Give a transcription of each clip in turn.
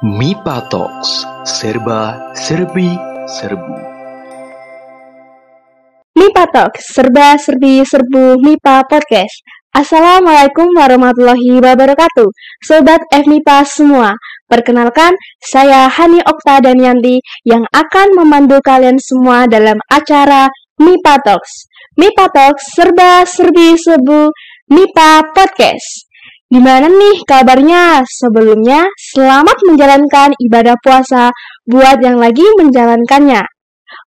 MIPA Talks, serba serbi serbu. MIPA Talks, serba serbi serbu MIPA Podcast. Assalamualaikum warahmatullahi wabarakatuh, Sobat FMIPA semua. Perkenalkan, saya Hani Okta Danianti yang akan memandu kalian semua dalam acara MIPA Talks. MIPA Talks, serba serbi serbu MIPA Podcast. Gimana nih kabarnya? Sebelumnya, selamat menjalankan ibadah puasa buat yang lagi menjalankannya.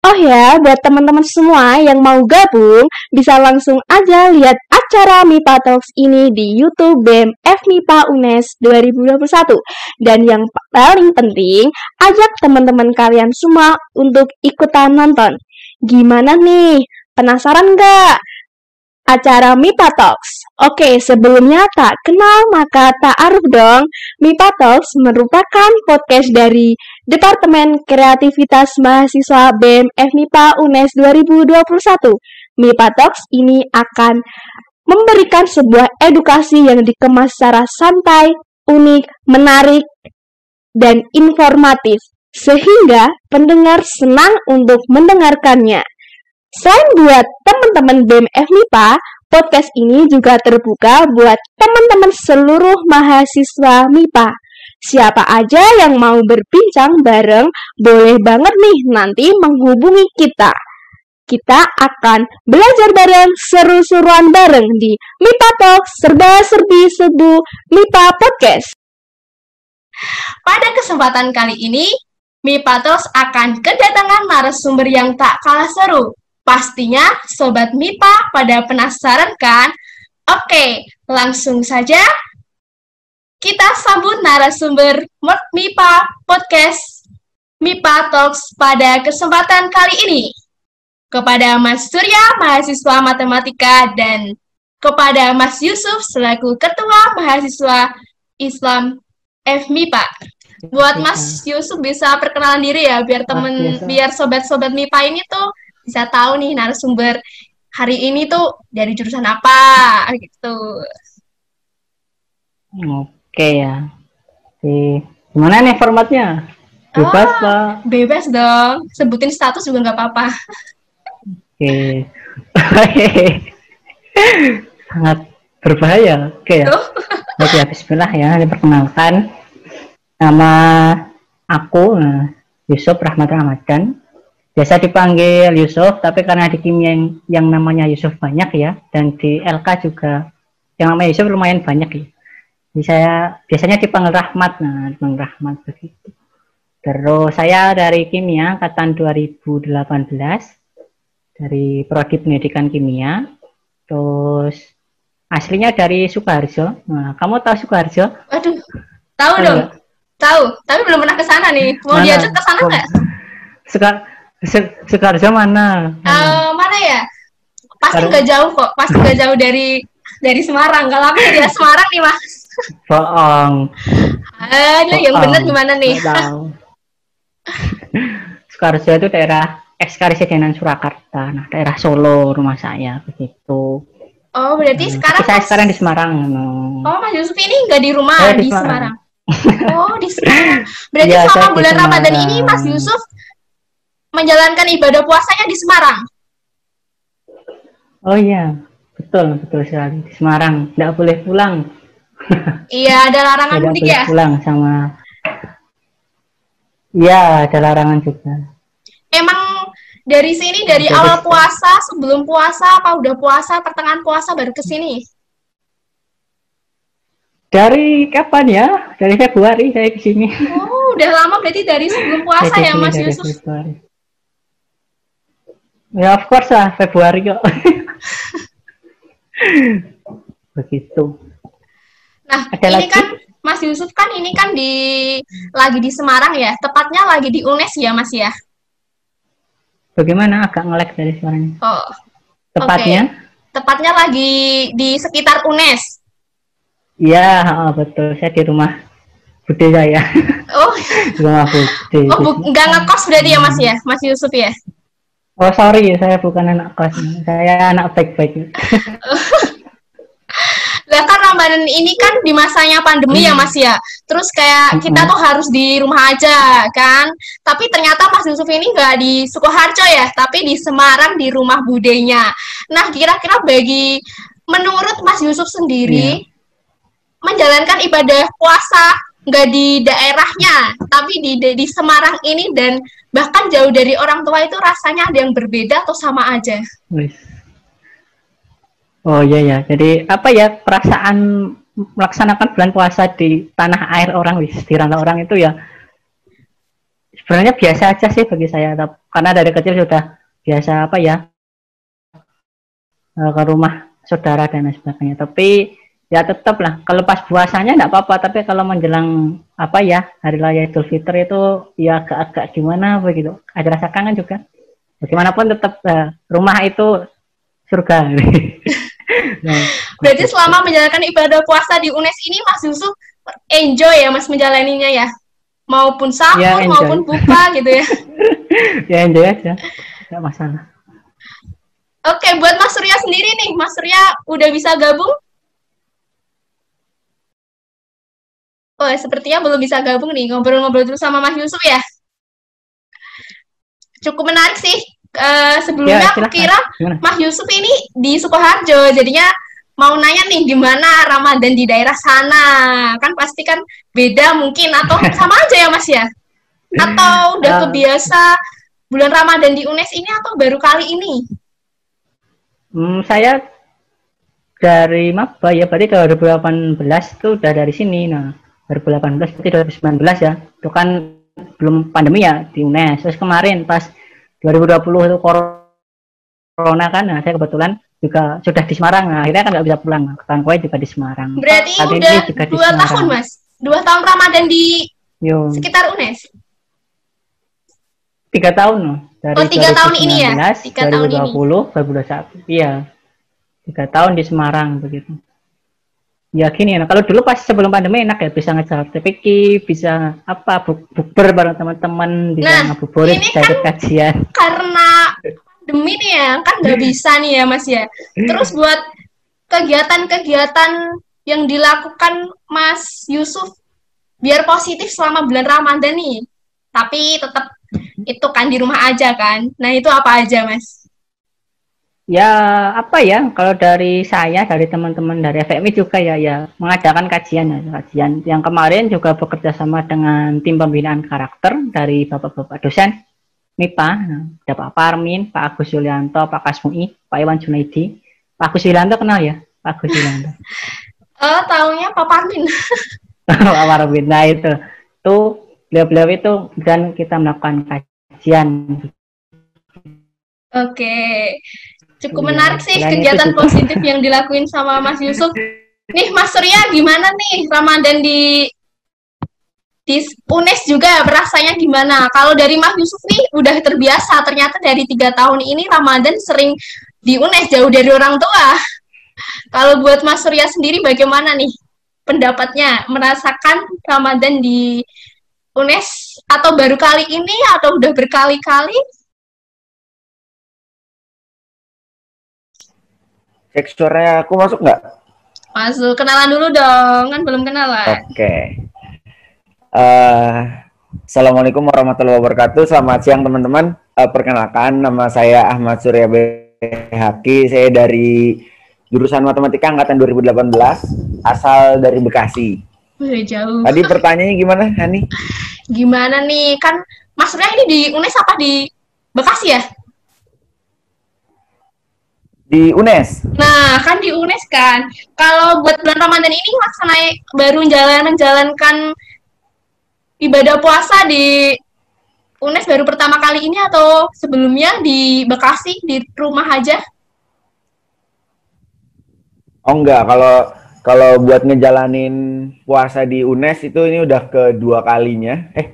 Oh ya, buat teman-teman semua yang mau gabung, bisa langsung aja lihat acara MIPA Talks ini di YouTube BEM FMIPA UNES 2021. Dan yang paling penting, ajak teman-teman kalian semua untuk ikutan nonton. Gimana nih? Penasaran nggak? Acara MIPA Talks. Oke, sebelumnya tak kenal maka tak aruf dong. MIPA Talks merupakan podcast dari Departemen Kreativitas Mahasiswa BEM FMIPA UNES 2021. MIPA Talks ini akan memberikan sebuah edukasi yang dikemas secara santai, unik, menarik, dan informatif, sehingga pendengar senang untuk mendengarkannya. Selain buat teman-teman BEM FMIPA, podcast ini juga terbuka buat teman-teman seluruh mahasiswa MIPA. Siapa aja yang mau berbincang bareng, boleh banget nih nanti menghubungi kita. Kita akan belajar bareng, seru-seruan bareng di MIPA Talk Serba Serbi Sebu MIPA Podcast. Pada kesempatan kali ini, MIPA Talks akan kedatangan narasumber yang tak kalah seru, Pastinya Sobat MIPA pada penasaran kan? Oke, langsung saja kita sambut narasumber MIPA Podcast MIPA Talks pada kesempatan kali ini. Kepada Mas Surya, mahasiswa matematika, dan kepada Mas Yusuf selaku Ketua Mahasiswa Islam FMIPA. Buat Mas Yusuf bisa perkenalan diri ya, biar temen, biar sobat-sobat MIPA ini tuh bisa tahu nih narasumber hari ini tuh dari jurusan apa gitu. Oke ya. Di gimana nih formatnya? Bebas oh? Bebas dong. Sebutin status juga nggak apa-apa. Oke. Sangat berbahaya. Oke ya. Oke ya, Bismillah ya. Diperkenalkan. Nama aku nah, Yusuf Rahmat Ramadan biasa dipanggil Yusuf tapi karena di kimia yang, yang namanya Yusuf banyak ya dan di LK juga yang namanya Yusuf lumayan banyak ya. Jadi saya biasanya dipanggil Rahmat nah dipanggil Rahmat begitu. Terus saya dari kimia angkatan 2018 dari prodi pendidikan kimia. Terus aslinya dari Sukoharjo. Nah kamu tahu Sukoharjo? Waduh tahu dong. Tahu tapi belum pernah ke sana nih. Mau diajak ke sana nggak? Sekarang Sukarjo mana? Uh, mana ya? Pasti nggak jauh kok. Pasti nggak jauh dari dari Semarang. Kalau aku dari Semarang nih mas. Bohong. Aduh, yang benar gimana nih? Sukarjo itu daerah ex Karesidenan Surakarta. Nah, daerah Solo rumah saya begitu. Oh, berarti hmm, sekarang saya sekarang di Semarang. No. Oh, Mas Yusuf ini nggak di rumah di, di Semarang. Semarang. oh, di Semarang. Berarti ya, selama bulan Ramadan ini Mas Yusuf menjalankan ibadah puasanya di Semarang. Oh iya, betul betul sekali di Semarang. Tidak boleh pulang. iya, ada larangan mudik ya. Pulang sama. Iya, ada larangan juga. Emang dari sini dari Jadi, awal puasa, sebelum puasa, apa udah puasa, pertengahan puasa baru ke sini? Dari kapan ya? Dari Februari saya ke sini. Oh, udah lama berarti dari sebelum puasa ya, Mas Yusuf? Februari. Ya of course lah Februari kok. Begitu. Nah, Ada ini lagi? kan Mas Yusuf kan ini kan di lagi di Semarang ya, tepatnya lagi di UNES ya Mas ya. Bagaimana agak ngelek dari suaranya? Oh. Tepatnya? Okay. Tepatnya lagi di sekitar UNES. Iya, oh, betul. Saya di rumah bude saya. Oh. rumah bude. Oh, bu- nggak ngekos berarti ya Mas ya, Mas Yusuf ya? Oh sorry, saya bukan anak kelas. Saya anak baik-baik. Lah kan Ramadan ini kan di masanya pandemi ya Hmm. Mas ya. Terus kayak kita tuh harus di rumah aja kan. Tapi ternyata Mas Yusuf ini nggak di Sukoharjo ya, tapi di Semarang di rumah budenya. Nah, kira-kira bagi menurut Mas Yusuf sendiri menjalankan ibadah puasa nggak di daerahnya, tapi di di Semarang ini dan bahkan jauh dari orang tua itu rasanya ada yang berbeda atau sama aja? Oh iya ya, jadi apa ya perasaan melaksanakan bulan puasa di tanah air orang, di rantau orang itu ya sebenarnya biasa aja sih bagi saya, karena dari kecil sudah biasa apa ya eh, ke rumah saudara dan sebagainya. Tapi ya tetap lah, kalau pas puasanya enggak apa-apa, tapi kalau menjelang apa ya hari raya Idul Fitri itu ya agak-agak gimana begitu, ada rasa kangen juga. Bagaimanapun tetap eh, rumah itu surga. Nah, Berarti selama menjalankan ibadah puasa di UNES ini Mas Yusuf enjoy ya Mas menjalaninya ya? Maupun sahur Ya, enjoy. maupun buka gitu ya. ya enjoy aja, nggak masalah. Oke, buat Mas Surya sendiri nih, Mas Surya udah bisa gabung? Oh, sepertinya belum bisa gabung nih, ngobrol-ngobrol dulu sama Mas Yusuf ya. Cukup menarik sih. Eh, sebelumnya Ya, kira Gimana? Mas Yusuf ini di Sukoharjo, jadinya mau nanya nih gimana Ramadan di daerah sana. Kan pasti kan beda mungkin atau sama aja ya Mas ya? Atau udah Eh. kebiasa bulan Ramadan di UNES ini atau baru kali ini? Hmm, saya dari maba ya, berarti 2018 itu udah dari sini. Nah, 2018 berarti 2019 ya. Itu kan belum pandemi ya di UNES. Terus kemarin pas 2020 itu corona kan, nah saya kebetulan juga sudah di Semarang. Nah, akhirnya kan nggak bisa pulang. Nah, Kawan kue juga di Semarang. Berarti ini udah juga dua tahun Mas? Dua tahun Ramadan di Yo, sekitar UNES? tiga tahun loh. Dari Oh, tiga tahun ini ya? 2019, Tiga tahun ini. 2020, 2021. Iya. Tiga tahun di Semarang begitu. Ya gini, nah, kalau dulu pas sebelum pandemi enak ya bisa ngejar TPK, bisa apa buk- bukber bareng teman-teman, bisa Nah, ngabuburit, bisa ikut kajian. Karena pandemi nih ya, kan nggak bisa nih ya Mas ya. Terus buat kegiatan-kegiatan yang dilakukan Mas Yusuf biar positif selama bulan Ramadan nih. Tapi tetap itu kan di rumah aja kan. Nah, itu apa aja, Mas? Ya apa ya, kalau dari saya, dari teman-teman dari FMI juga ya, ya mengadakan kajian ya, kajian. Yang kemarin juga bekerja sama dengan tim pembinaan karakter dari bapak-bapak dosen MIPA, nah, ada Pak Parmin, Pak Agus Yulianto, Pak Kasmui, Pak Iwan Junaidi, Pak Agus Yulianto kenal ya, Pak Agus Yulianto. Eh, taunya Pak Parmin. Pak Parmin, nah itu, tuh beliau-beliau itu dan kita melakukan kajian. Oke. Cukup Iya, menarik sih kegiatan positif yang dilakuin sama Mas Yusuf. Nih, Mas Surya, gimana nih Ramadan di di UNES juga rasanya gimana? Kalau dari Mas Yusuf nih udah terbiasa, ternyata dari tiga tahun ini Ramadan sering di UNES jauh dari orang tua. Kalau buat Mas Surya sendiri bagaimana nih pendapatnya merasakan Ramadan di UNES atau baru kali ini atau udah berkali-kali? Cek suaranya aku masuk nggak? Masuk kenalan dulu dong, kan belum kenalan. Oke. Eh, Assalamualaikum warahmatullahi wabarakatuh. Selamat siang teman-teman. Eh, perkenalkan nama saya Ahmad Surya Behaki. Saya dari jurusan Matematika angkatan 2018, asal dari Bekasi. Wih, jauh. Tadi pertanyaannya gimana, Hani? Gimana nih? Kan Mas Surya ini di UNES apa di Bekasi ya? Di UNES. Nah, kan di UNES kan. Kalau buat bulan Ramadan ini laksana baru jalan menjalankan ibadah puasa di UNES baru pertama kali ini atau sebelumnya di Bekasi di rumah aja? Oh enggak, kalau kalau buat ngejalanin puasa di UNES itu ini udah kedua kalinya. Eh,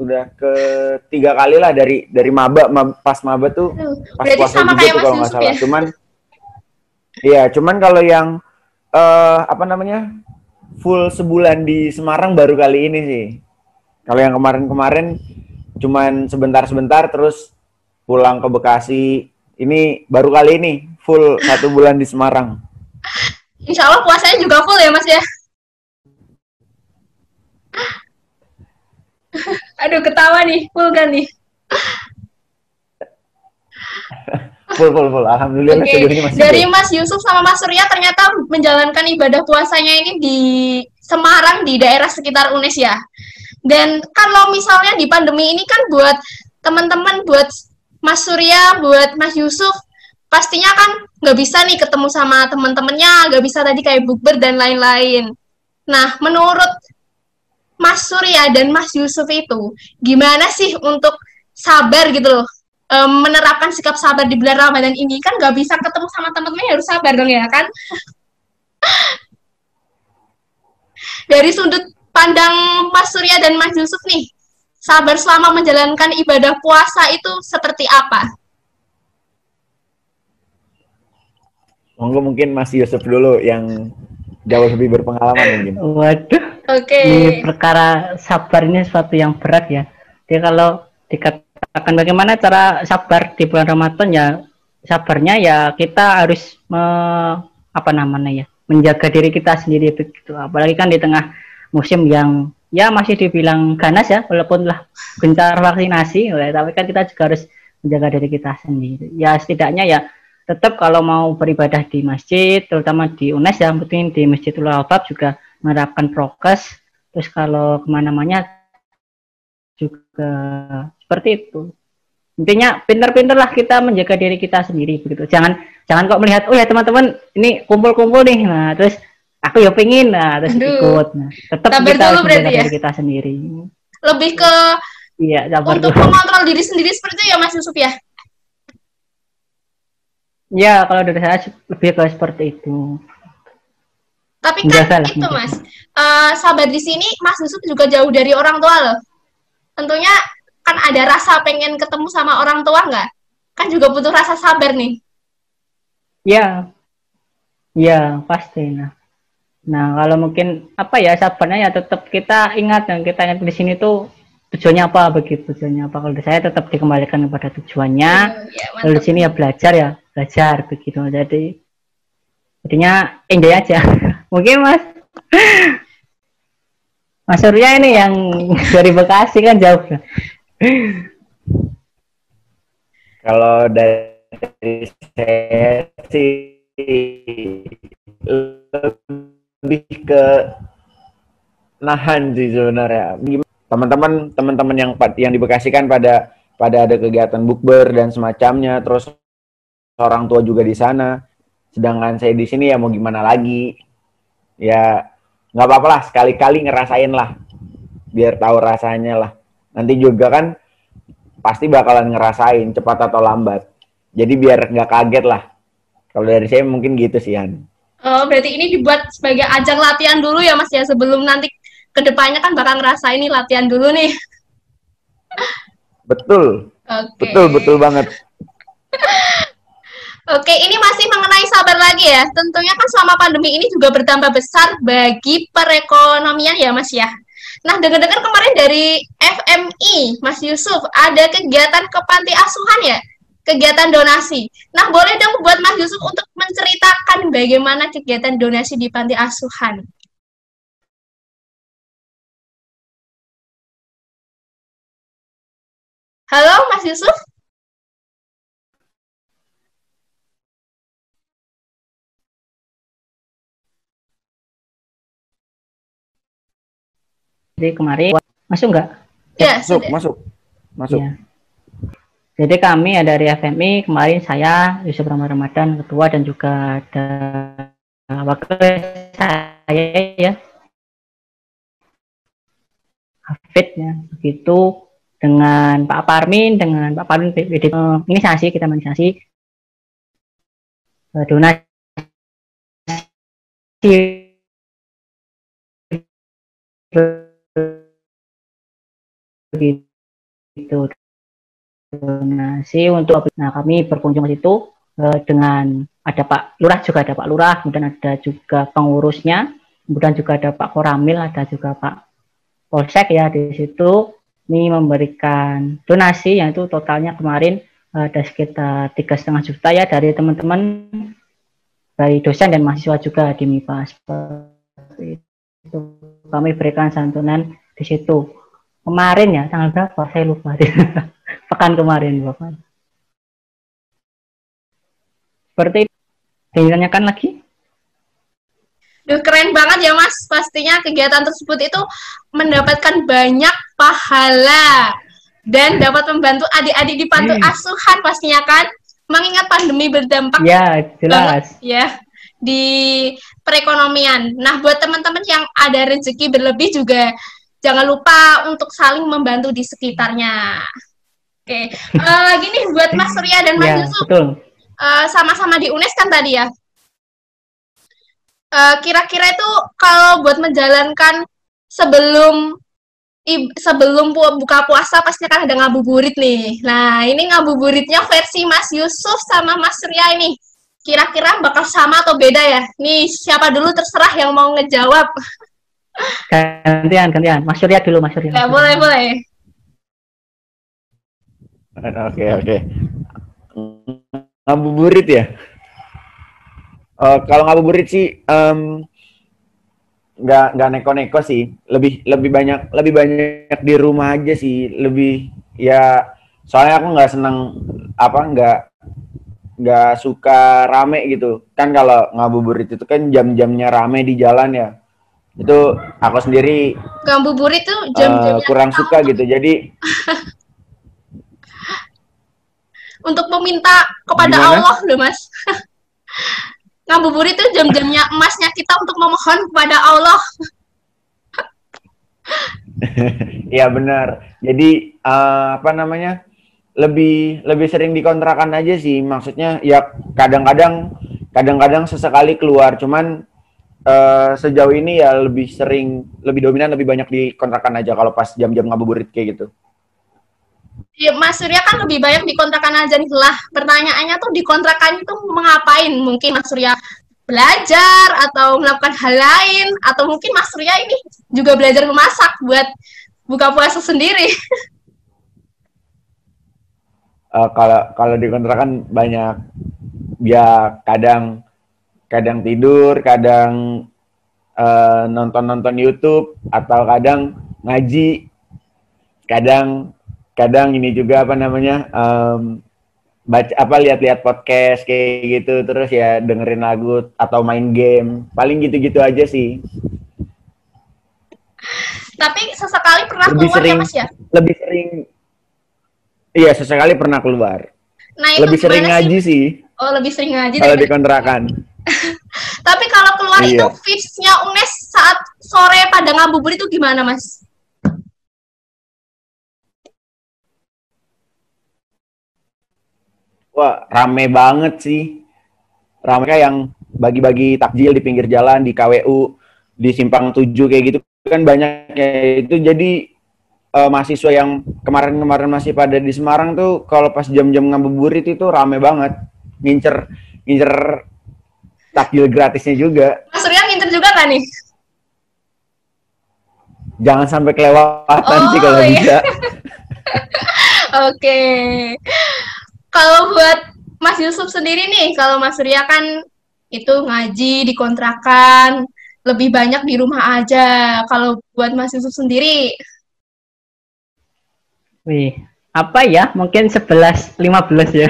udah ketiga kali lah dari dari maba, ma- pas maba tuh pas Berarti puasa sama juga kayak tuh kalau nggak salah. ya? Cuman Iya, cuman kalau yang eh apa namanya? full sebulan di Semarang baru kali ini sih. Kalau yang kemarin-kemarin cuman sebentar-sebentar terus pulang ke Bekasi. Ini baru kali ini full satu bulan di Semarang. Insya Allah puasanya juga full ya Mas ya. Aduh ketawa nih, full kan nih. full full full. Alhamdulillah okay. masih Dari full. Mas Yusuf sama Mas Surya ternyata menjalankan ibadah puasanya ini di Semarang di daerah sekitar UNES ya. Dan kalau misalnya di pandemi ini kan buat teman-teman, buat Mas Surya, buat Mas Yusuf, pastinya kan nggak bisa nih ketemu sama teman-temannya, nggak bisa tadi kayak bukber dan lain-lain. Nah, menurut Mas Surya dan Mas Yusuf itu, gimana sih untuk sabar gitu loh, e, menerapkan sikap sabar di bulan Ramadan ini? Kan nggak bisa ketemu sama teman-temannya, harus sabar dong ya kan? Dari sudut pandang Mas Surya dan Mas Yusuf nih, sabar selama menjalankan ibadah puasa itu seperti apa? Monggo mungkin Mas Yusuf dulu yang jauh lebih berpengalaman mungkin. Waduh. Oke. Okay. Ini perkara sabar ini sesuatu yang berat ya. Jadi kalau dikatakan bagaimana cara sabar di bulan Ramadan ya sabarnya ya kita harus me, apa namanya ya menjaga diri kita sendiri begitu. Apalagi kan di tengah musim yang ya masih dibilang ganas ya walaupun lah gencar vaksinasi ya, tapi kan kita juga harus menjaga diri kita sendiri. Ya setidaknya ya tetap kalau mau beribadah di masjid, terutama di UNES yang penting di Masjidul Albab juga menerapkan prokes. Terus kalau ke mana-mana juga seperti itu. Intinya pinter-pinter lah kita menjaga diri kita sendiri begitu. Jangan jangan kok melihat, oh ya teman-teman ini kumpul-kumpul nih, nah terus aku ya pengen, nah terus Aduh. ikut. Nah, tetap kita harus menjaga ya? diri kita sendiri. Lebih ke Iya, untuk dulu. mengontrol diri sendiri seperti itu ya Mas Yusuf ya? Ya, kalau dari saya lebih ke seperti itu. Tapi kan itu mas, uh, sahabat di sini Mas Yusuf juga jauh dari orang tua loh. Tentunya kan ada rasa pengen ketemu sama orang tua nggak? Kan juga butuh rasa sabar nih. Ya, ya pasti. Nah, nah kalau mungkin apa ya sabarnya ya tetap kita ingat dan kita ingat di sini tuh tujuannya apa begitu tujuannya apa kalau saya tetap dikembalikan kepada tujuannya oh, ya, kalau di sini ya belajar ya belajar begitu jadi jadinya enjoy aja mungkin mas. Mas Surya ini yang dari Bekasi kan jauh. Kalau dari saya sih lebih ke nahan sih sebenarnya. Teman-teman teman-teman yang yang di Bekasi kan pada pada ada kegiatan bukber dan semacamnya terus orang tua juga di sana. Sedangkan saya di sini ya mau gimana lagi ya nggak apa-apa lah sekali-kali ngerasain lah biar tahu rasanya lah nanti juga kan pasti bakalan ngerasain cepat atau lambat jadi biar nggak kaget lah kalau dari saya mungkin gitu sih Han oh berarti ini dibuat sebagai ajang latihan dulu ya mas ya sebelum nanti ke depannya kan bakal ngerasa ini latihan dulu nih. Betul. Okay. Betul, betul banget. Oke, ini masih mengenai sabar lagi ya. Tentunya kan selama pandemi ini juga bertambah besar bagi perekonomian ya Mas ya. Nah, dengar-dengar kemarin dari FMI, Mas Yusuf, ada kegiatan ke panti asuhan ya? Kegiatan donasi. Nah, boleh dong buat Mas Yusuf untuk menceritakan bagaimana kegiatan donasi di panti asuhan. Halo, Mas Yusuf? Jadi kemarin masuk nggak? Ya, masuk, sudah. masuk, masuk. Ya. Jadi kami ada dari FMI kemarin saya Yusuf Ramadan Ramadan ketua dan juga ada wakil saya ya Hafid ya begitu dengan Pak Parmin, dengan Pak Parmin PD uh, inisiasi kita menginisiasi uh, donasi begitu donasi untuk nah kami berkunjung ke situ uh, dengan ada Pak Lurah juga ada Pak Lurah kemudian ada juga pengurusnya kemudian juga ada Pak Koramil ada juga Pak Polsek ya di situ. Ini memberikan donasi yang itu totalnya kemarin ada sekitar tiga setengah juta ya dari teman-teman baik dosen dan mahasiswa juga di MIPA seperti itu kami berikan santunan di situ. Kemarin ya tanggal berapa? Saya lupa. Pekan kemarin bapak. Seperti itu ditanyakan lagi? Duh, keren banget ya Mas. Pastinya kegiatan tersebut itu mendapatkan banyak pahala dan dapat membantu adik-adik di panti hmm. asuhan pastinya kan. Mengingat pandemi berdampak ya jelas. ya di perekonomian. Nah, buat teman-teman yang ada rezeki berlebih juga jangan lupa untuk saling membantu di sekitarnya. Oke, uh, gini buat Mas Surya dan Mas ya, Yusuf, uh, sama-sama di UNES kan tadi ya. Eh, kira-kira uh, itu kalau buat menjalankan sebelum sebelum buka puasa pasti kan ada ngabuburit nih. Nah, ini ngabuburitnya versi Mas Yusuf sama Mas Surya ini. Kira-kira bakal sama atau beda ya? Nih, siapa dulu terserah yang mau ngejawab. Gantian, gantian. Mas Surya dulu, Mas Surya. Ya, boleh, boleh. Oke, oke. Ngabuburit ya? Uh, kalau ngabuburit sih um, nggak nggak neko-neko sih lebih lebih banyak lebih banyak di rumah aja sih lebih ya soalnya aku nggak senang apa nggak nggak suka rame gitu kan kalau ngabuburit itu kan jam-jamnya rame di jalan ya itu aku sendiri ngabuburit tuh jam-jamnya uh, kurang suka gitu jadi untuk meminta kepada Gimana? Allah loh mas ngabuburit itu jam-jamnya emasnya kita untuk memohon kepada Allah. Iya benar. Jadi uh, apa namanya? Lebih lebih sering dikontrakan aja sih. Maksudnya ya kadang-kadang kadang-kadang sesekali keluar. Cuman uh, sejauh ini ya lebih sering lebih dominan lebih banyak dikontrakan aja kalau pas jam-jam ngabuburit kayak gitu. Ya, Mas Surya kan lebih banyak di kontrakan aja nih lah. Pertanyaannya tuh di kontrakan itu mengapain? Mungkin Mas Surya belajar atau melakukan hal lain atau mungkin Mas Surya ini juga belajar memasak buat buka puasa sendiri. Uh, kalau kalau di kontrakan banyak. Ya kadang kadang tidur, kadang uh, nonton-nonton YouTube atau kadang ngaji, kadang kadang ini juga apa namanya um, baca apa lihat-lihat podcast kayak gitu terus ya dengerin lagu atau main game. Paling gitu-gitu aja sih. Tapi sesekali pernah lebih keluar ya, sering, ya mas ya? lebih sering iya sesekali pernah keluar nah, itu lebih sering ngaji sih? oh lebih sering ngaji kalau dikontrakan tapi kalau keluar iya. itu fixnya UNES saat sore pada ngabubur itu gimana mas Wah, rame banget sih. Rame kayak yang bagi-bagi takjil di pinggir jalan, di KWU, di simpang tujuh kayak gitu kan banyak kayak itu jadi uh, mahasiswa yang kemarin-kemarin masih pada di Semarang tuh kalau pas jam-jam ngabuburit itu rame banget ngincer ngincer takjil gratisnya juga. Mas Rian ngincer juga kan nih? Jangan sampai kelewatan oh, sih kalau iya. bisa. Oke kalau buat Mas Yusuf sendiri nih, kalau Mas Surya kan itu ngaji di kontrakan, lebih banyak di rumah aja. Kalau buat Mas Yusuf sendiri? Wih, apa ya? Mungkin 11, 15 ya.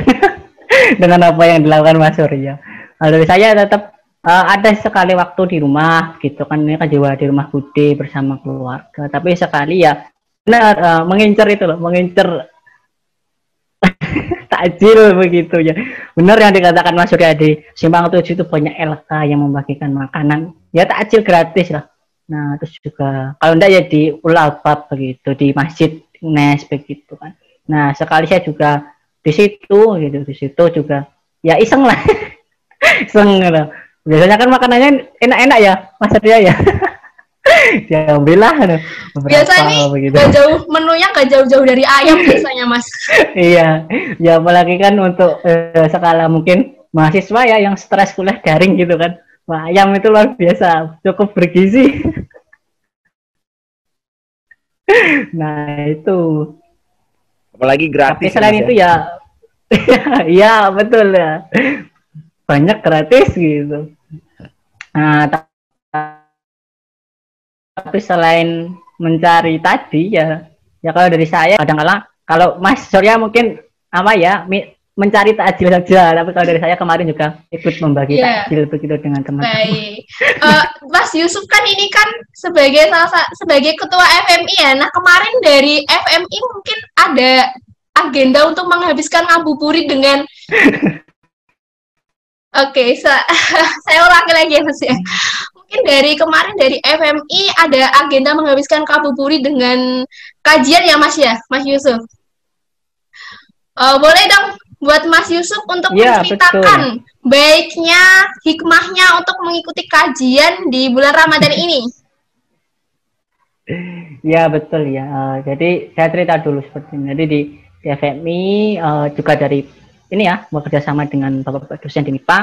Dengan apa yang dilakukan Mas Surya. Kalau saya tetap uh, ada sekali waktu di rumah gitu kan ini kan juga di rumah Bude bersama keluarga tapi sekali ya benar uh, mengincar itu loh mengincar takjil begitu ya. Benar yang dikatakan Mas Surya di Simpang Tujuh itu banyak LK yang membagikan makanan. Ya takjil gratis lah. Nah, terus juga kalau enggak ya di Ulabab begitu, di Masjid Nes begitu kan. Nah, sekali saya juga di situ gitu, di situ juga ya iseng lah. iseng gitu. Biasanya kan makanannya enak-enak ya, Mas Surya ya. diambil lah biasa ini begitu. gak jauh menunya gak jauh-jauh dari ayam biasanya mas iya ya apalagi kan untuk eh, skala mungkin mahasiswa ya yang stres kuliah daring gitu kan Wah, ayam itu luar biasa cukup bergizi nah itu. Apalagi gratis tapi selain itu ya. iya betul ya. Banyak gratis gitu. Nah, tapi selain mencari tadi ya, ya kalau dari saya kadang-kala kalau Mas Surya mungkin apa ya mencari takjil saja tapi kalau dari saya kemarin juga ikut membagi yeah. takjil begitu dengan teman-teman. Baik, uh, Mas Yusuf kan ini kan sebagai salah sebagai ketua FMI ya. Nah kemarin dari FMI mungkin ada agenda untuk menghabiskan ngabuburit dengan Oke, okay, so, saya ulangi lagi ya Mas ya. Mungkin dari kemarin dari FMI ada agenda menghabiskan ngabuburit dengan kajian ya Mas ya, Mas Yusuf. Uh, boleh dong buat Mas Yusuf untuk ya, menceritakan betul. baiknya hikmahnya untuk mengikuti kajian di bulan Ramadan ini. Ya betul ya. Uh, jadi saya cerita dulu seperti ini. Jadi di, di FMI uh, juga dari ini ya bekerja sama dengan bapak-bapak dosen di MIPA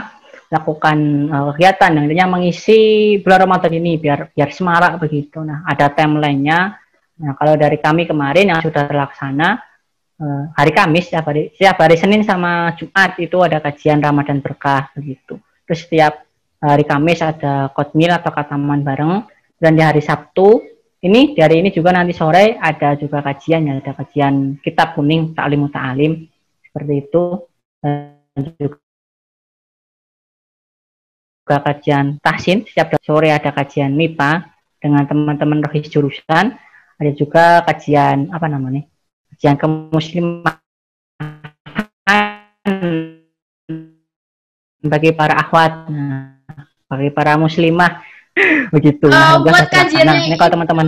lakukan uh, kegiatan yang intinya mengisi bulan Ramadan ini biar biar semarak begitu. Nah ada timelinenya. Nah kalau dari kami kemarin yang sudah terlaksana uh, hari Kamis setiap hari setiap hari Senin sama Jumat itu ada kajian Ramadan berkah begitu. Terus setiap hari Kamis ada kotmil atau kataman bareng. Dan di hari Sabtu ini dari ini juga nanti sore ada juga kajian ya ada kajian kitab kuning taklim ta'alim seperti itu. Dan juga kajian tahsin setiap sore ada kajian MIPA dengan teman-teman rohis jurusan. Ada juga kajian apa namanya yang kemusliman bagi para akhwat. Nah, bagi para muslimah. Begitu. Uh, buat kajian ini kalau teman-teman.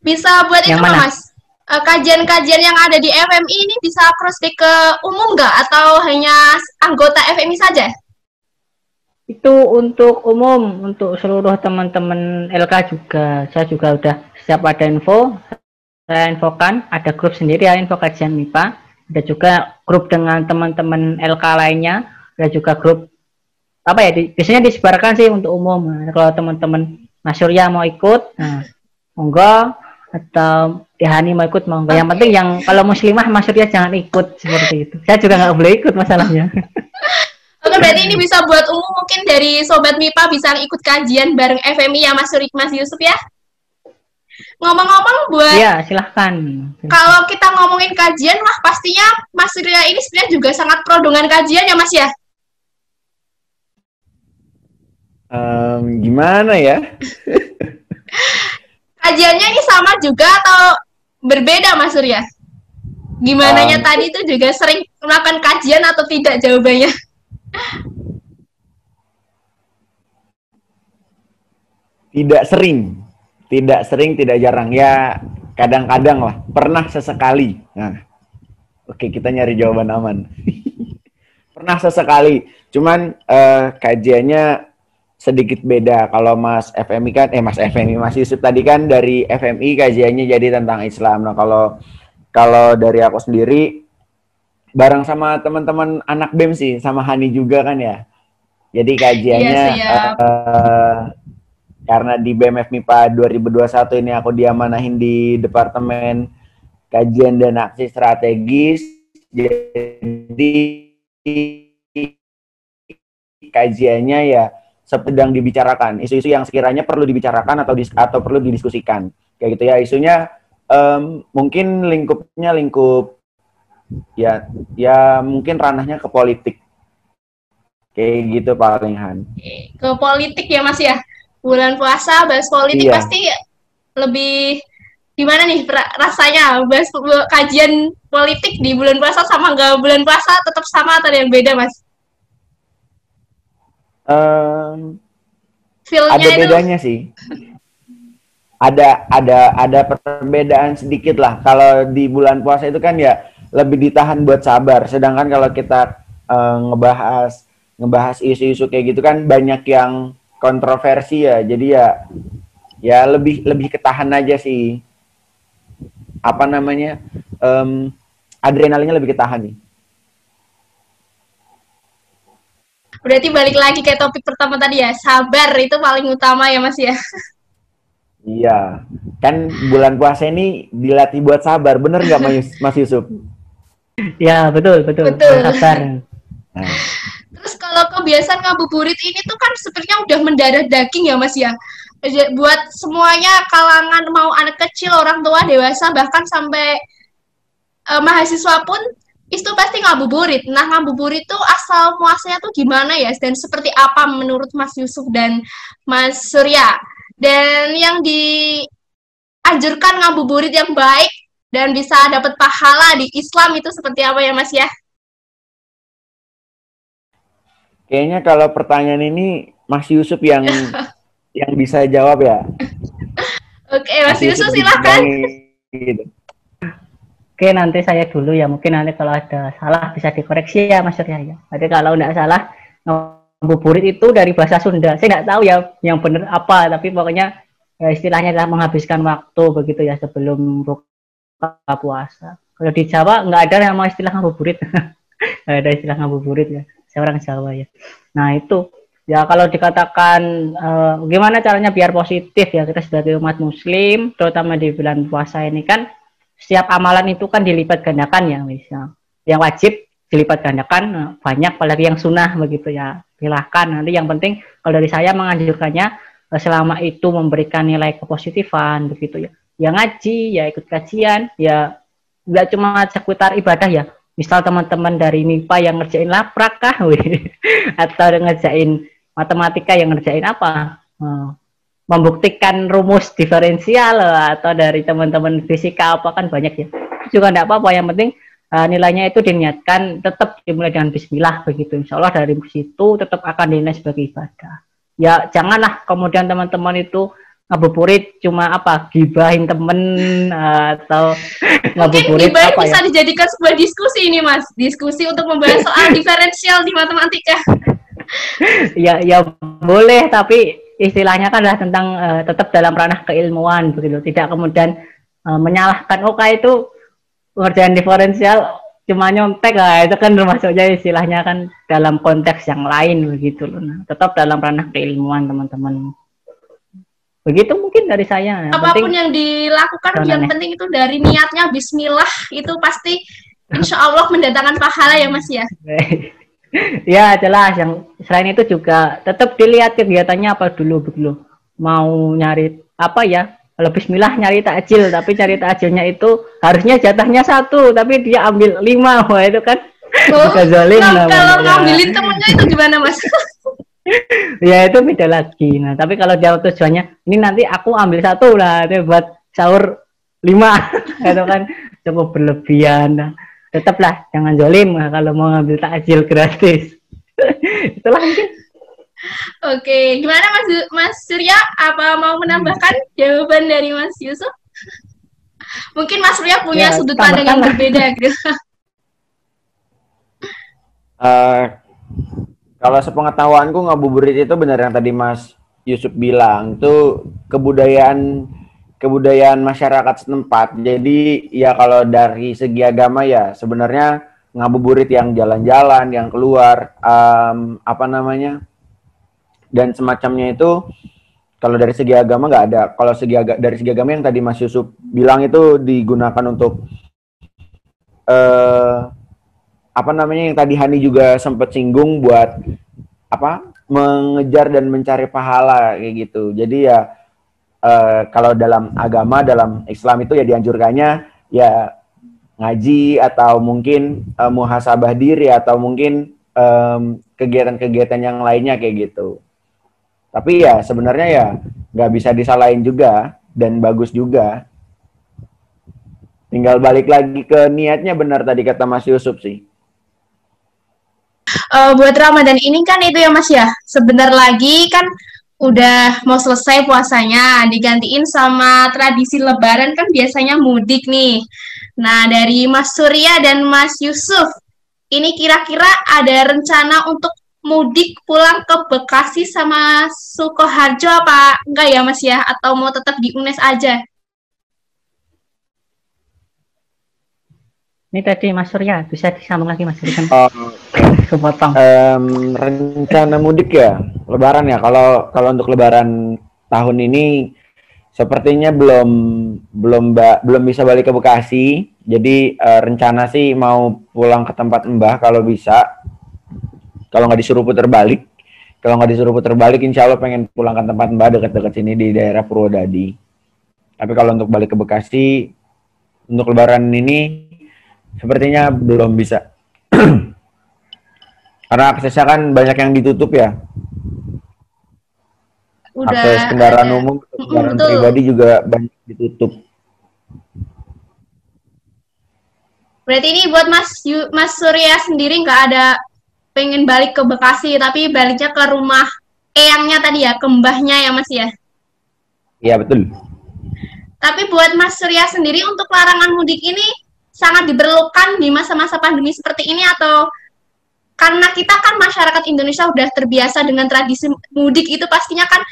Bisa buat yang itu mana? mas? Uh, kajian-kajian yang ada di FMI ini bisa cross ke umum nggak? Atau hanya anggota FMI saja? Itu untuk umum untuk seluruh teman-teman LK juga. Saya juga udah siap ada info saya infokan ada grup sendiri ya info kajian MIPA. Ada juga grup dengan teman-teman LK lainnya. Ada juga grup apa ya di, biasanya disebarkan sih untuk umum. Nah, kalau teman-teman Mas Surya mau ikut nah monggo. Atau Dihani mau ikut monggo. Yang penting yang kalau muslimah Mas Surya jangan ikut seperti itu. Saya juga nggak boleh ikut masalahnya. Oke, berarti ini bisa buat umum mungkin dari sobat MIPA bisa ikut kajian bareng FMI ya Mas Surik Mas Yusuf ya. Ngomong-ngomong buat Iya, silahkan. Kalau kita ngomongin kajian wah pastinya Mas Ria ini sebenarnya juga sangat pro dengan kajian ya Mas ya? Um, gimana ya? Kajiannya ini sama juga atau berbeda Mas Surya? Gimana um, tadi itu juga sering melakukan kajian atau tidak jawabannya? Tidak sering tidak sering, tidak jarang. Ya kadang-kadang lah. Pernah sesekali. Nah, oke kita nyari jawaban aman. Pernah sesekali. Cuman uh, kajiannya sedikit beda. Kalau Mas FMI kan, eh Mas FMI, Mas Yusuf tadi kan dari FMI kajiannya jadi tentang Islam. Nah kalau kalau dari aku sendiri bareng sama teman-teman anak BEM sih, sama Hani juga kan ya. Jadi kajiannya iya, uh, karena di BMF MIPA 2021 ini aku diamanahin di Departemen Kajian dan Aksi Strategis. Jadi kajiannya ya sedang dibicarakan. Isu-isu yang sekiranya perlu dibicarakan atau dis atau perlu didiskusikan. Kayak gitu ya. Isunya um, mungkin lingkupnya lingkup ya ya mungkin ranahnya ke politik. Kayak gitu paling Han. Ke politik ya Mas ya bulan puasa bahas politik iya. pasti lebih gimana nih rasanya bahas kajian politik di bulan puasa sama nggak bulan puasa tetap sama atau ada yang beda mas? Um, ada itu... bedanya sih. ada ada ada perbedaan sedikit lah. Kalau di bulan puasa itu kan ya lebih ditahan buat sabar. Sedangkan kalau kita uh, ngebahas ngebahas isu-isu kayak gitu kan banyak yang kontroversi ya. Jadi ya ya lebih lebih ketahan aja sih. Apa namanya um, adrenalinnya lebih ketahan nih. Berarti balik lagi ke topik pertama tadi ya. Sabar itu paling utama ya mas ya. Iya. Kan bulan puasa ini dilatih buat sabar. Bener nggak mas Yusuf? Ya betul betul, betul. sabar. Nah. Terus kalau kebiasaan ngabuburit ini tuh kan sepertinya udah mendarat daging ya Mas ya. Buat semuanya kalangan mau anak kecil, orang tua, dewasa bahkan sampai uh, mahasiswa pun itu pasti ngabuburit. Nah, ngabuburit itu asal muasalnya tuh gimana ya dan seperti apa menurut Mas Yusuf dan Mas Surya? Dan yang dianjurkan ngabuburit yang baik dan bisa dapat pahala di Islam itu seperti apa ya Mas ya? Kayaknya kalau pertanyaan ini Mas Yusuf yang yang bisa jawab ya. Oke, Mas, Mas Yusuf, Yusuf silakan. Gitu. Oke, nanti saya dulu ya. Mungkin nanti kalau ada salah bisa dikoreksi ya Mas Surya ya. Jadi kalau tidak salah, ngabuburit itu dari bahasa Sunda. Saya tidak tahu ya yang benar apa, tapi pokoknya ya, istilahnya adalah menghabiskan waktu begitu ya sebelum buka puasa. Kalau di Jawa nggak ada nama istilah ngabuburit. nggak ada istilah ngabuburit ya. Saya orang Jawa ya. Nah itu. Ya kalau dikatakan uh, gimana caranya biar positif ya kita sebagai umat Muslim, terutama di bulan puasa ini kan setiap amalan itu kan dilipat gandakan ya misal yang wajib dilipat gandakan eh, banyak apalagi yang sunnah begitu ya. Silahkan. Nanti yang penting kalau dari saya menganjurkannya eh, selama itu memberikan nilai kepositifan begitu ya. Yang ngaji ya ikut kajian ya nggak cuma seputar ibadah ya misal teman-teman dari MIPA yang ngerjain laprak kah atau ngerjain matematika yang ngerjain apa? Eh, membuktikan rumus diferensial atau dari teman-teman fisika apa kan banyak ya. Juga tidak apa-apa yang penting uh, nilainya itu diniatkan tetap dimulai dengan Bismillah begitu. Insya Allah dari situ tetap akan dinilai sebagai ibadah. Ya janganlah kemudian teman-teman itu ngabuburit cuma apa gibahin temen uh, atau ngabuburit Mungkin apa bisa ya? dijadikan sebuah diskusi ini mas. Diskusi untuk membahas soal diferensial di matematika. Ya ya boleh tapi istilahnya kan adalah tentang uh, tetap dalam ranah keilmuan begitu. Tidak kemudian uh, menyalahkan. Oke oh, itu pekerjaan diferensial cuma nyontek. Lah itu kan termasuknya istilahnya kan dalam konteks yang lain begitu loh. Nah, tetap dalam ranah keilmuan teman-teman begitu mungkin dari saya. Apa pun penting, yang dilakukan yang penting itu dari niatnya Bismillah itu pasti Insya Allah mendatangkan pahala ya Mas ya. Ya jelas. Yang selain itu juga tetap dilihat kegiatannya apa dulu begitu. Mau nyari apa ya? Kalau Bismillah nyari takjil tapi cari takjilnya itu harusnya jatahnya satu tapi dia ambil lima. Wah itu kan oh, bisa zalim nah, kalau ngambilin temennya itu gimana mas ya itu beda lagi. Nah tapi kalau dia tujuannya ini nanti aku ambil satu lah itu buat sahur lima itu kan. Cukup berlebihan. Nah tetaplah jangan jolim kalau mau ngambil takjil gratis. Itulah mungkin. Oke gimana mas mas Surya? Apa mau menambahkan jawaban dari mas Yusuf? Mungkin mas Surya punya ya, sudut pandang yang berbeda gitu. Uh, kalau sepengetahuanku ngabuburit itu benar yang tadi mas Yusuf bilang itu kebudayaan kebudayaan masyarakat setempat. Jadi ya kalau dari segi agama ya sebenarnya ngabuburit yang jalan-jalan, yang keluar, um, apa namanya, dan semacamnya itu kalau dari segi agama nggak ada. Kalau segi aga, dari segi agama yang tadi Mas Yusuf bilang itu digunakan untuk uh, apa namanya yang tadi Hani juga sempat singgung buat apa mengejar dan mencari pahala kayak gitu. Jadi ya uh, kalau dalam agama dalam Islam itu ya dianjurkannya ya ngaji atau mungkin uh, muhasabah diri atau mungkin kegiatan-kegiatan yang lainnya kayak gitu. Tapi ya sebenarnya ya nggak bisa disalahin juga dan bagus juga. Tinggal balik lagi ke niatnya benar tadi kata Mas Yusuf sih. Uh, buat Ramadan ini kan itu ya Mas ya. Sebentar lagi kan udah mau selesai puasanya, digantiin sama tradisi lebaran kan biasanya mudik nih. Nah, dari Mas Surya dan Mas Yusuf, ini kira-kira ada rencana untuk mudik pulang ke Bekasi sama Sukoharjo apa enggak ya Mas ya? Atau mau tetap di UNES aja? Ini tadi Mas Surya, bisa disambung lagi Mas Surya. Oh, kepotong. Um, rencana mudik ya, Lebaran ya. Kalau kalau untuk Lebaran tahun ini sepertinya belum belum ba, belum bisa balik ke Bekasi. Jadi uh, rencana sih mau pulang ke tempat Mbah kalau bisa. kalau nggak disuruh putar balik kalau nggak disuruh putar balik insya Allah pengen pulang ke tempat mbak dekat-dekat sini di daerah Purwodadi tapi kalau untuk balik ke Bekasi untuk lebaran ini sepertinya belum bisa karena aksesnya kan banyak yang ditutup ya Udah akses kendaraan ada. umum kendaraan betul. pribadi juga banyak ditutup Berarti ini buat Mas Yu- Mas Surya sendiri nggak ada pengen balik ke Bekasi, tapi baliknya ke rumah eyangnya tadi ya, ke mbahnya ya Mas ya. iya betul Tapi buat Mas Surya sendiri untuk larangan mudik ini sangat diperlukan di masa-masa pandemi seperti ini atau karena kita kan masyarakat Indonesia udah terbiasa dengan tradisi mudik itu pastinya kan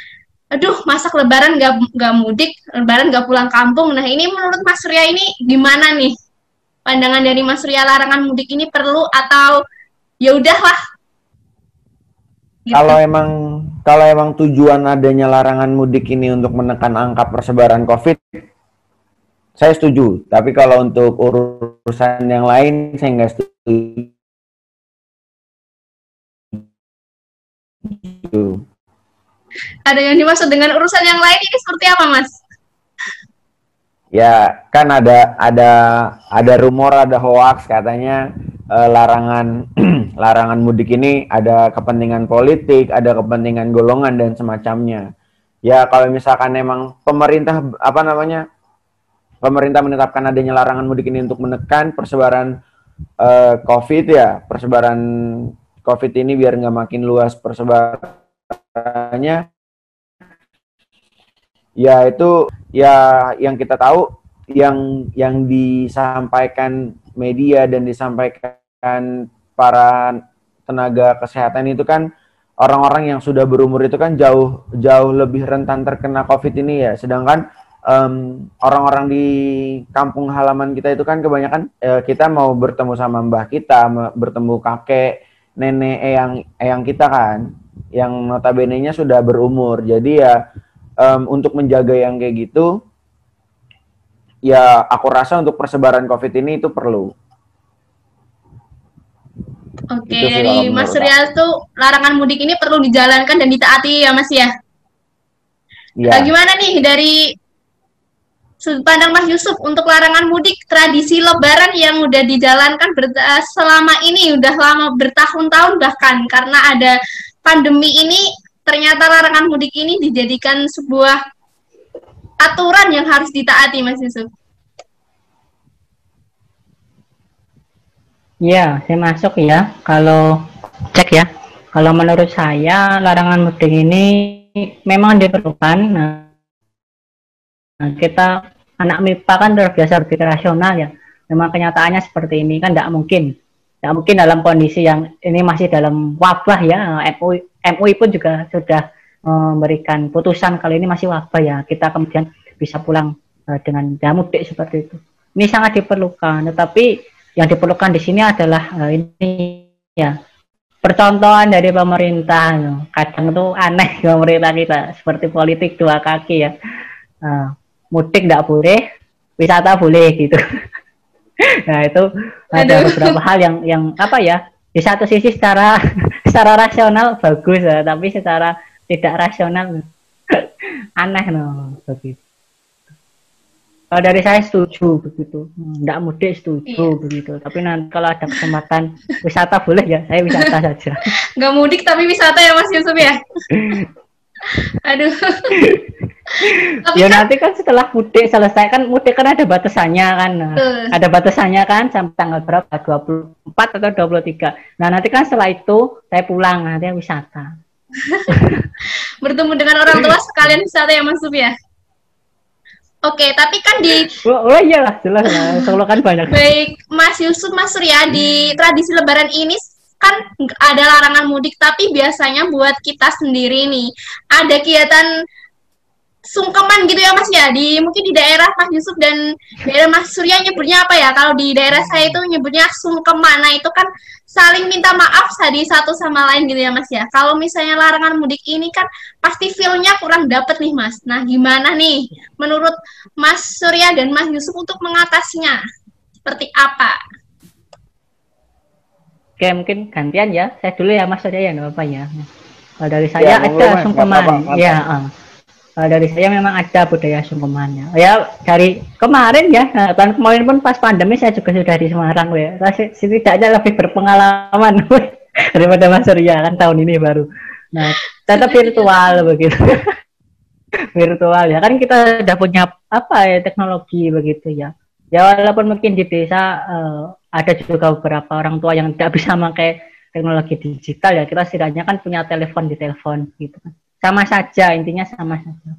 aduh masak lebaran nggak nggak mudik lebaran nggak pulang kampung. Nah ini menurut Mas Surya ini gimana nih? Pandangan dari Mas Surya larangan mudik ini perlu atau ya udahlah? Gitu. Kalau emang kalau emang tujuan adanya larangan mudik ini untuk menekan angka persebaran COVID, saya setuju. Tapi kalau untuk urusan yang lain, saya nggak setuju. ada yang dimaksud dengan urusan yang lain ini seperti apa Mas? Ya kan ada ada ada rumor, ada hoax katanya eh, larangan larangan mudik ini ada kepentingan politik, ada kepentingan golongan dan semacamnya. Ya kalau misalkan emang pemerintah apa namanya pemerintah menetapkan adanya larangan mudik ini untuk menekan persebaran eh, COVID ya persebaran COVID ini biar nggak makin luas persebarannya. Ya itu ya yang kita tahu yang yang disampaikan media dan disampaikan para tenaga kesehatan itu kan orang-orang yang sudah berumur itu kan jauh jauh lebih rentan terkena COVID ini ya. Sedangkan em, orang-orang di kampung halaman kita itu kan kebanyakan eh, kita mau bertemu sama mbah kita, bertemu kakek, nenek, eyang eyang kita kan, yang notabene-nya sudah berumur. Jadi ya em, untuk menjaga yang kayak gitu, ya aku rasa untuk persebaran COVID ini itu perlu. Oke, Itu sih dari Mas Surya tuh larangan mudik ini perlu dijalankan dan ditaati ya Mas ya. Ya. Nah, gimana nih dari sudut pandang Mas Yusuf untuk larangan mudik tradisi Lebaran yang udah dijalankan eh, selama ini udah lama bertahun-tahun bahkan karena ada pandemi ini ternyata larangan mudik ini dijadikan sebuah aturan yang harus ditaati Mas Yusuf. Ya, saya masuk ya. Kalau cek ya, kalau menurut saya larangan mudik ini memang diperlukan. Nah, kita anak MIPA kan terbiasa berpikir rasional ya. Memang kenyataannya seperti ini kan tidak mungkin. Tidak mungkin dalam kondisi yang ini masih dalam wabah ya. MUI, MUI pun juga sudah memberikan putusan kali ini masih wabah ya. Kita kemudian bisa pulang eh, dengan mudik seperti itu. Ini sangat diperlukan. Tetapi yang diperlukan di sini adalah eh, ini ya percontohan dari pemerintah kadang tuh aneh pemerintah kita seperti politik dua kaki ya Eh, mudik tidak boleh wisata boleh gitu nah itu ada Aduh. beberapa hal yang yang apa ya di satu sisi secara secara rasional bagus ya tapi secara tidak rasional aneh no begitu kalau dari saya setuju begitu tidak mudik setuju Iya. begitu tapi nanti kalau ada kesempatan wisata boleh ya saya wisata saja Nggak mudik tapi wisata ya Mas Yusuf ya. Aduh. ya kan nanti kan setelah mudik selesai kan mudik kan ada batasannya kan Betul. ada batasannya kan sampai tanggal berapa 24 atau 23 nah nanti kan setelah itu saya pulang nanti wisata bertemu dengan orang tua sekalian wisata ya Mas Yusuf ya. Oke, tapi kan di oh, oh iya lah jelas lah Solo kan banyak baik Mas Yusuf, Mas Surya di tradisi Lebaran ini kan ada larangan mudik, tapi biasanya buat kita sendiri nih ada kegiatan sungkeman gitu ya Mas ya di mungkin di daerah Mas Yusuf dan daerah Mas Surya nyebutnya apa ya? Kalau di daerah saya itu nyebutnya sungkeman. Nah, itu kan saling minta maaf tadi satu sama lain gitu ya Mas ya. Kalau misalnya larangan mudik ini kan pasti feel-nya kurang dapet nih Mas. Nah, gimana nih menurut Mas Surya dan Mas Yusuf untuk mengatasinya? Seperti apa? Oke, mungkin gantian ya. Saya dulu ya Mas Surya ya, enggak apa ya. Kalau dari Ya, saya monggo, ada Mas. sungkeman. Nggak apa-apa, Ya, ah. Kalau dari saya memang ada budaya sungkemannya. Ya, dari kemarin ya, nah, tahun kemarin pun pas pandemi saya juga sudah di Semarang ya. Saya setidaknya lebih berpengalaman daripada Mas Surya kan tahun ini baru. Nah, tetap virtual begitu. virtual ya kan kita udah punya apa ya teknologi begitu ya. Ya walaupun mungkin di desa eh, ada juga beberapa orang tua yang tidak bisa memakai teknologi digital ya. Kita setidaknya kan punya telepon di telepon gitu kan. Sama saja intinya sama saja.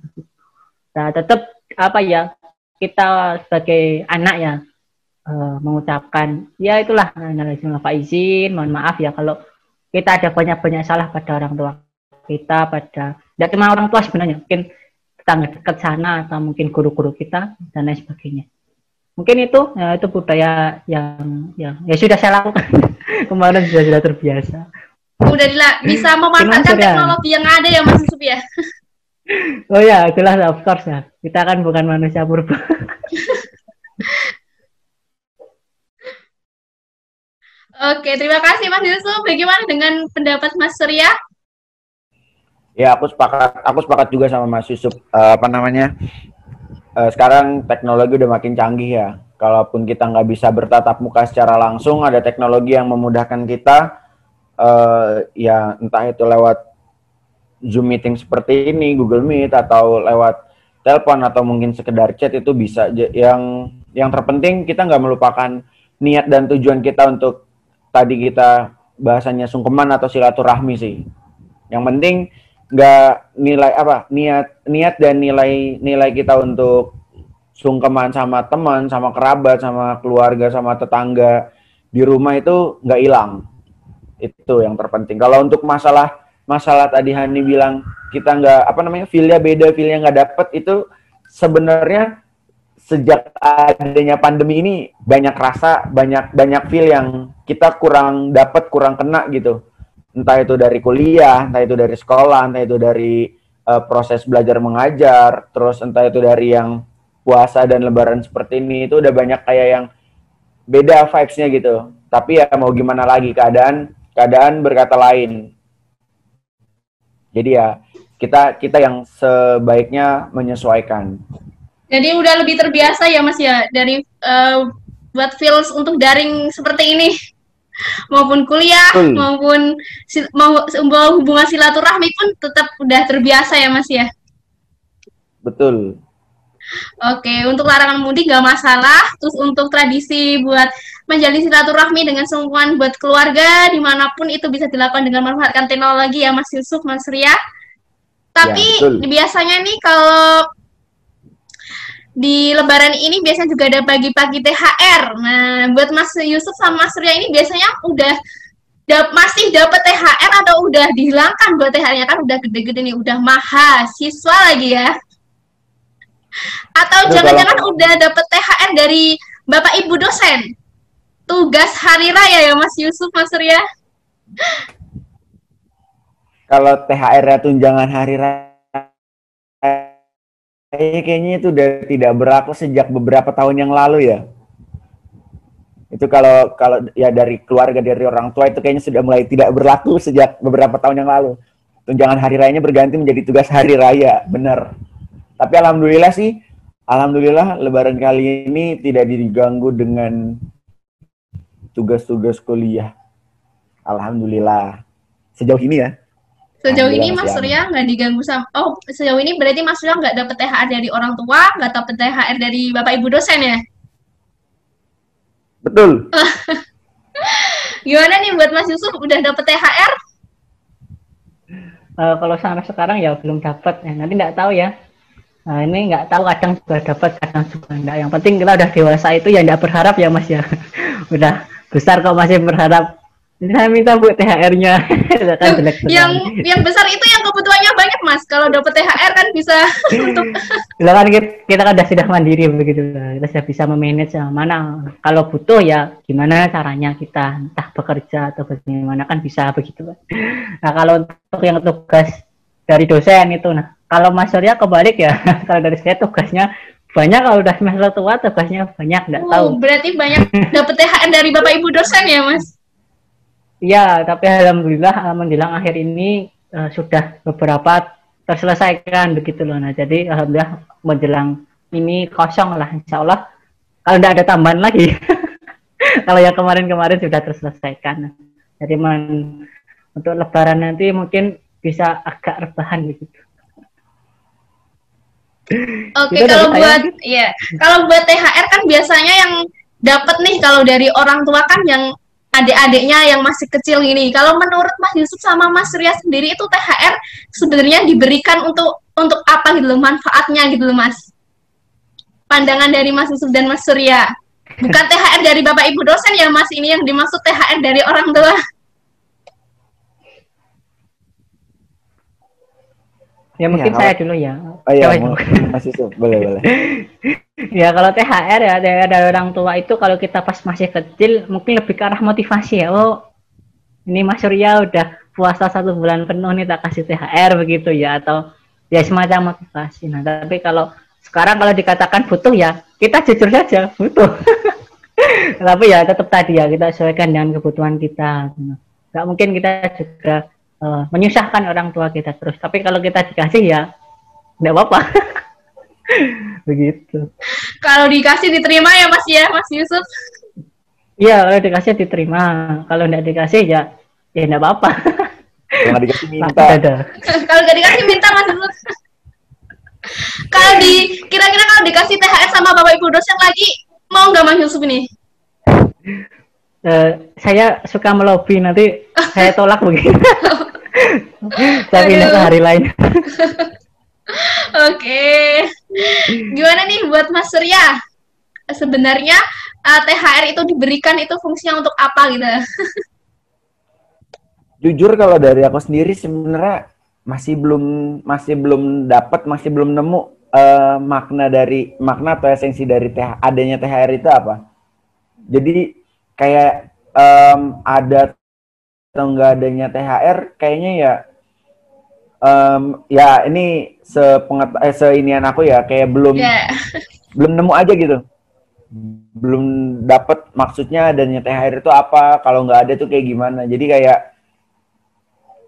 Nah tetap apa ya kita sebagai anak ya eh, mengucapkan ya itulah Pak izin mohon maaf ya kalau kita ada banyak-banyak salah pada orang tua kita pada tidak cuma orang tua sebenarnya mungkin tetangga dekat sana atau mungkin guru-guru kita dan lain sebagainya mungkin itu ya, itu budaya yang yang ya sudah saya lakukan kemarin sudah sudah terbiasa Udah dila- bisa memanfaatkan Surya? teknologi yang ada ya Mas Yusuf ya. oh ya jelas of course ya kita kan bukan manusia purba Oke, terima kasih Mas Yusuf. Bagaimana dengan pendapat Mas Surya? Ya, aku sepakat. Aku sepakat juga sama Mas Yusuf. Eh, apa namanya? Eh, sekarang teknologi udah makin canggih ya. Kalaupun kita nggak bisa bertatap muka secara langsung, ada teknologi yang memudahkan kita. eh, ya, entah itu lewat Zoom meeting seperti ini, Google Meet, atau lewat telepon atau mungkin sekedar chat itu bisa. Yang yang terpenting kita nggak melupakan niat dan tujuan kita untuk tadi kita bahasanya sungkeman atau silaturahmi sih. Yang penting nggak nilai apa niat niat dan nilai nilai kita untuk sungkeman sama teman sama kerabat sama keluarga sama tetangga di rumah itu nggak hilang. Itu yang terpenting. Kalau untuk masalah masalah tadi Hani bilang kita nggak apa namanya feelnya beda feelnya nggak dapet itu sebenarnya sejak adanya pandemi ini banyak rasa banyak banyak feel yang kita kurang dapat kurang kena gitu entah itu dari kuliah, entah itu dari sekolah, entah itu dari eh, proses belajar mengajar, terus entah itu dari yang puasa dan lebaran seperti ini itu udah banyak kayak yang beda vibes-nya gitu. Tapi ya mau gimana lagi keadaan keadaan berkata lain. Jadi ya kita kita yang sebaiknya menyesuaikan. Jadi udah lebih terbiasa ya Mas ya dari eh, buat feels untuk daring seperti ini maupun kuliah Betul. maupun mau mau hubungan silaturahmi pun tetap udah terbiasa ya Mas ya. Betul. Oke, untuk larangan mudik nggak masalah. Terus untuk tradisi buat menjalin silaturahmi dengan sungguhan buat keluarga di mana pun itu bisa dilakukan dengan memanfaatkan teknologi ya Mas Yusuf, Mas Ria. Tapi Ya, betul. biasanya nih kalau di Lebaran ini biasanya juga ada pagi-pagi THR. Nah, buat Mas Yusuf sama Mas Ria ini biasanya udah dap- masih dapat THR atau udah dihilangkan buat THR-nya kan udah gede-gede nih, udah mahasiswa lagi ya. Atau jangan-jangan udah dapet THR dari Bapak Ibu dosen. Tugas hari raya ya Mas Yusuf, Mas Ria. Kalau THR-nya tunjangan hari raya kayaknya itu udah tidak berlaku sejak beberapa tahun yang lalu ya. Itu kalau kalau ya dari keluarga dari orang tua itu kayaknya sudah mulai tidak berlaku sejak beberapa tahun yang lalu. Tunjangan hari rayanya berganti menjadi tugas hari raya, benar. Tapi alhamdulillah sih, alhamdulillah lebaran kali ini tidak diganggu dengan tugas-tugas kuliah. Alhamdulillah. Sejauh ini ya. Sejauh ini Mas Surya nggak diganggu sama Oh, sejauh ini berarti Mas Surya nggak dapet THR dari orang tua, nggak dapet THR dari Bapak Ibu dosen ya? Betul. Gimana nih buat Mas Yusuf udah dapet THR? Eh, kalau sampai sekarang ya belum dapat ya nanti nggak tahu ya nah ini nggak tahu kadang juga dapat kadang juga enggak yang penting kita udah dewasa itu ya nggak berharap ya mas ya udah besar kok masih berharap saya minta bu THR-nya kan jelek Yang yang besar itu yang kebutuhannya banyak Mas. Kalau dapet THR kan bisa untuk Lah kan kita, kita kan udah sudah mandiri begitu. Kita sudah bisa memanage yang mana kalau butuh ya gimana caranya kita entah bekerja atau bagaimana kan bisa begitu kan. Nah kalau untuk yang tugas dari dosen itu nah kalau Mas Surya kebalik ya kalau dari saya tugasnya banyak kalau udah semester tua tugasnya banyak nggak tahu. Oh, berarti banyak dapet THR dari Bapak Ibu dosen ya Mas? Iya, tapi alhamdulillah menjelang akhir ini uh, sudah beberapa terselesaikan begitu loh. Nah, jadi alhamdulillah menjelang ini kosong lah, insya Allah. Kalau tidak ada tambahan lagi, kalau yang kemarin-kemarin sudah terselesaikan. Jadi men, untuk Lebaran nanti mungkin bisa agak rebahan begitu. Oke, okay, kalau buat ya, kalau buat THR kan biasanya yang dapat nih kalau dari orang tua kan yang adik-adiknya yang masih kecil ini. Kalau menurut Mas Yusuf sama Mas Surya sendiri itu THR sebenarnya diberikan untuk untuk apa gitu loh manfaatnya gitu loh Mas. Pandangan dari Mas Yusuf dan Mas Surya. Bukan THR dari Bapak Ibu dosen ya Mas ini yang dimaksud THR dari orang tua. Ya mungkin ya, saya dulu ya. Oh iya, mau, masih tuh, boleh boleh. ya kalau THR ya dari orang tua itu kalau kita pas masih kecil mungkin lebih ke arah motivasi ya. Oh ini Mas Surya udah puasa satu bulan penuh nih tak kasih THR begitu ya atau ya semacam motivasi. Nah tapi kalau sekarang kalau dikatakan butuh ya kita jujur saja butuh. tapi ya tetap tadi ya kita sesuaikan dengan kebutuhan kita. Gak mungkin kita juga uh, menyusahkan orang tua kita terus. Tapi kalau kita dikasih ya tidak apa-apa. Begitu. Kalau dikasih diterima ya Mas ya, Mas Yusuf. Iya, kalau dikasih diterima. Kalau tidak dikasih ya ya tidak apa-apa. Kalau nggak dikasih minta. kalau nggak dikasih minta Mas Yusuf. kalau di kira-kira kalau dikasih THR sama Bapak Ibu dosen lagi mau nggak Mas Yusuf ini? Uh, saya suka melobi nanti saya tolak begitu. saya pindah ke hari lain. Oke. Gimana nih buat Mas Surya? Sebenarnya uh, eh, THR itu diberikan itu fungsinya untuk apa gitu? Jujur kalau dari aku sendiri sebenarnya masih belum masih belum dapat masih belum nemu uh, makna dari makna atau esensi dari TH, adanya THR itu apa. Jadi kayak um, ada atau enggak adanya THR kayaknya ya um, ya ini sepengat eh, seinian aku ya kayak belum yeah. belum nemu aja gitu belum dapat maksudnya adanya THR itu apa kalau nggak ada tuh kayak gimana jadi kayak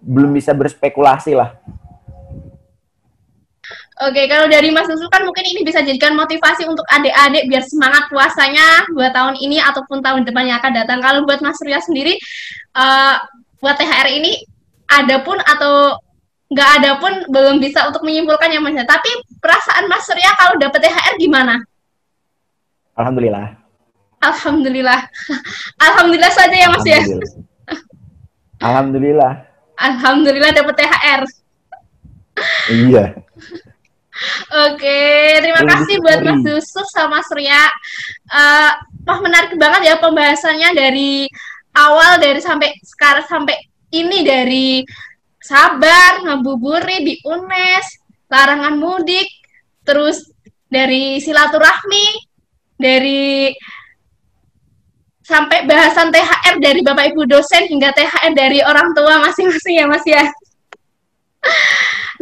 belum bisa berspekulasi lah Oke, kalau dari Mas Susu kan mungkin ini bisa jadikan motivasi untuk adik-adik biar semangat puasanya buat tahun ini ataupun tahun depan yang akan datang. Kalau buat Mas Surya sendiri, uh, buat THR ini ada pun atau nggak ada pun belum bisa untuk menyimpulkannya Mas. Tapi perasaan Mas Surya kalau dapat THR gimana? Alhamdulillah. Alhamdulillah. Alhamdulillah saja ya Mas ya. Alhamdulillah. Alhamdulillah dapat THR. Iya. Oke, terima kasih buat Mas Yusuf sama Surya. Uh, wah menarik banget ya pembahasannya dari awal dari sampai sekarang sampai ini dari sabar ngabuburi di UNES, larangan mudik, terus dari silaturahmi, dari sampai bahasan THR dari Bapak Ibu dosen hingga THR dari orang tua masing-masing ya Mas ya.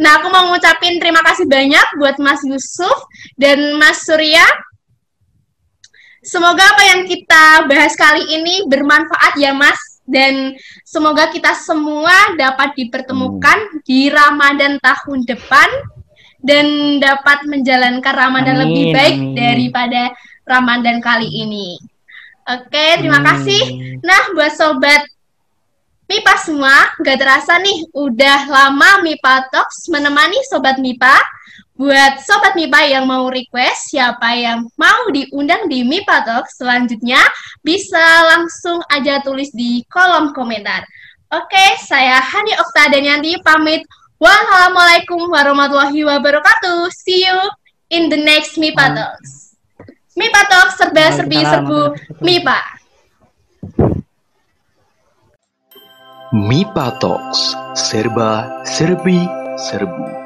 Nah, aku mau ngucapin terima kasih banyak buat Mas Yusuf dan Mas Surya. Semoga apa yang kita bahas kali ini bermanfaat ya Mas dan semoga kita semua dapat dipertemukan hmm. di Ramadan tahun depan dan dapat menjalankan Ramadan amin, lebih baik amin. daripada Ramadan kali ini. Oke, terima hmm. kasih. Nah, buat sobat MIPA semua, gak terasa nih udah lama MIPA Talks menemani Sobat MIPA. Buat Sobat MIPA yang mau request siapa yang mau diundang di MIPA Talks selanjutnya, bisa langsung aja tulis di kolom komentar. Oke, saya Hani Okta dan Yanti pamit. Wassalamualaikum warahmatullahi wabarakatuh. See you in the next MIPA Talks. MIPA Talks serba serbi serbu MIPA. MIPA Talks, Serba, Serbi, Serbu.